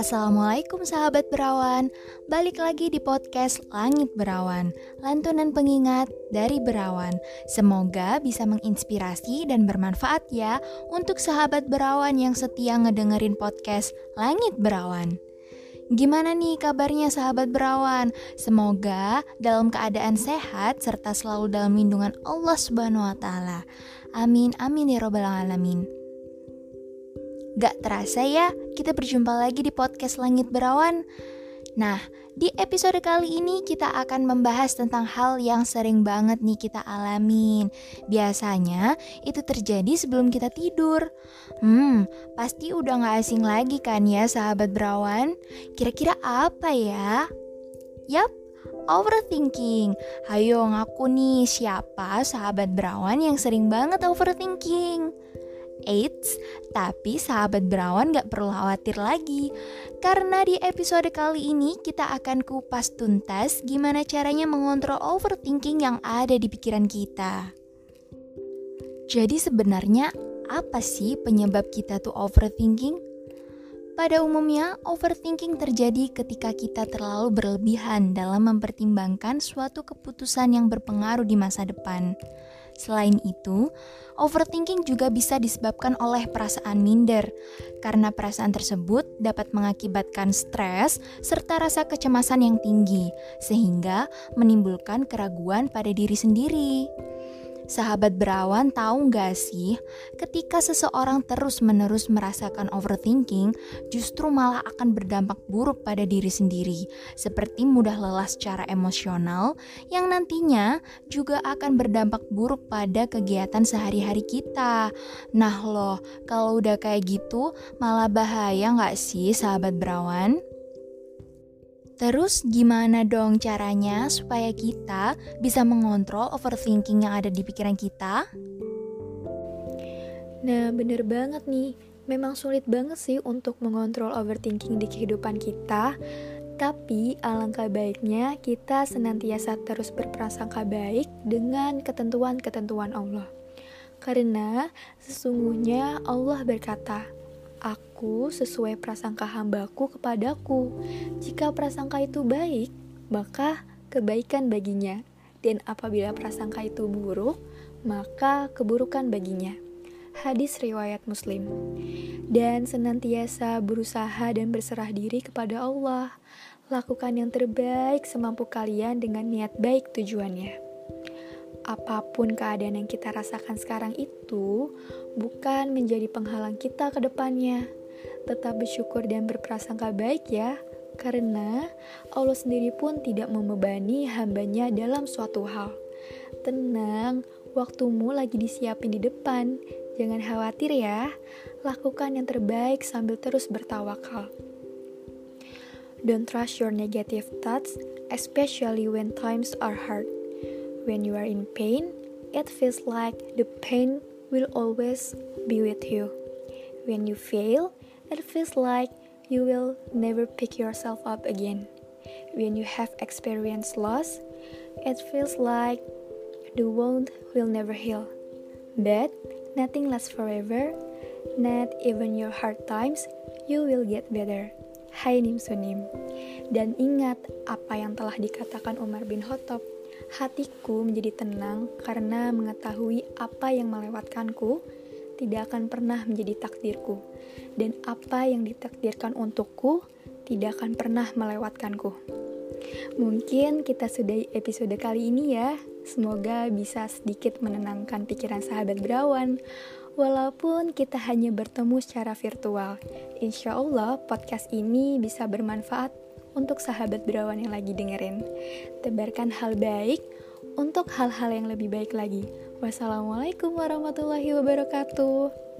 Assalamualaikum sahabat berawan. Balik lagi di podcast Langit Berawan Lantunan pengingat dari berawan. Semoga bisa menginspirasi dan bermanfaat ya Untuk sahabat berawan yang setia ngedengerin podcast Langit Berawan Gimana nih kabarnya sahabat berawan? Semoga dalam keadaan sehat serta selalu dalam lindungan Allah Subhanahu wa taala. Amin amin ya robbal alamin. Gak terasa ya, kita berjumpa lagi di podcast Langit Berawan. Nah, di episode kali ini kita akan membahas tentang hal yang sering banget nih kita alamin. Biasanya itu terjadi sebelum kita tidur. Hmm, pasti udah gak asing lagi kan ya sahabat berawan? Kira-kira apa ya? Yap, overthinking. Hayo ngaku nih siapa sahabat berawan yang sering banget overthinking? Eits, tapi sahabat berawan gak perlu khawatir lagi Karena di episode kali ini kita akan kupas tuntas gimana caranya mengontrol overthinking yang ada di pikiran kita Jadi sebenarnya apa sih penyebab kita tuh overthinking? Pada umumnya, overthinking terjadi ketika kita terlalu berlebihan dalam mempertimbangkan suatu keputusan yang berpengaruh di masa depan. Selain itu, overthinking juga bisa disebabkan oleh perasaan minder, karena perasaan tersebut dapat mengakibatkan stres serta rasa kecemasan yang tinggi, sehingga menimbulkan keraguan pada diri sendiri. Sahabat berawan tahu gak sih, ketika seseorang terus-menerus merasakan overthinking, justru malah akan berdampak buruk pada diri sendiri, seperti mudah lelah secara emosional, yang nantinya juga akan berdampak buruk pada kegiatan sehari-hari kita. Nah loh, kalau udah kayak gitu, malah bahaya gak sih sahabat berawan? Terus gimana dong caranya supaya kita bisa mengontrol overthinking yang ada di pikiran kita? Nah, bener banget nih. Memang sulit banget sih untuk mengontrol overthinking di kehidupan kita. Tapi alangkah baiknya kita senantiasa terus berprasangka baik dengan ketentuan-ketentuan Allah. Karena sesungguhnya Allah berkata, aku sesuai prasangka hambaku kepadaku. Jika prasangka itu baik, maka kebaikan baginya. Dan apabila prasangka itu buruk, maka keburukan baginya. Hadis riwayat Muslim. Dan senantiasa berusaha dan berserah diri kepada Allah. Lakukan yang terbaik semampu kalian dengan niat baik tujuannya apa pun keadaan yang kita rasakan sekarang itu bukan menjadi penghalang kita ke depannya. Tetap bersyukur dan berprasangka baik ya, karena Allah sendiri pun tidak membebani hambanya dalam suatu hal. Tenang, waktumu lagi disiapin di depan. Jangan khawatir ya, lakukan yang terbaik sambil terus bertawakal. Don't trust your negative thoughts, especially when times are hard. When you are in pain, it feels like the pain will always be with you. When you fail, it feels like you will never pick yourself up again. When you have experienced loss, it feels like the wound will never heal. But nothing lasts forever, not even your hard times, you will get better. Hai Nim Sunim. Dan ingat apa yang telah dikatakan Umar bin Khattab Hatiku menjadi tenang karena mengetahui apa yang melewatkanku tidak akan pernah menjadi takdirku, dan apa yang ditakdirkan untukku tidak akan pernah melewatkanku. Mungkin kita sudah episode kali ini ya. Semoga bisa sedikit menenangkan pikiran sahabat berawan. Walaupun kita hanya bertemu secara virtual, insya Allah podcast ini bisa bermanfaat untuk sahabat berawan yang lagi dengerin. Tebarkan hal baik untuk hal-hal yang lebih baik lagi. Wassalamualaikum warahmatullahi wabarakatuh.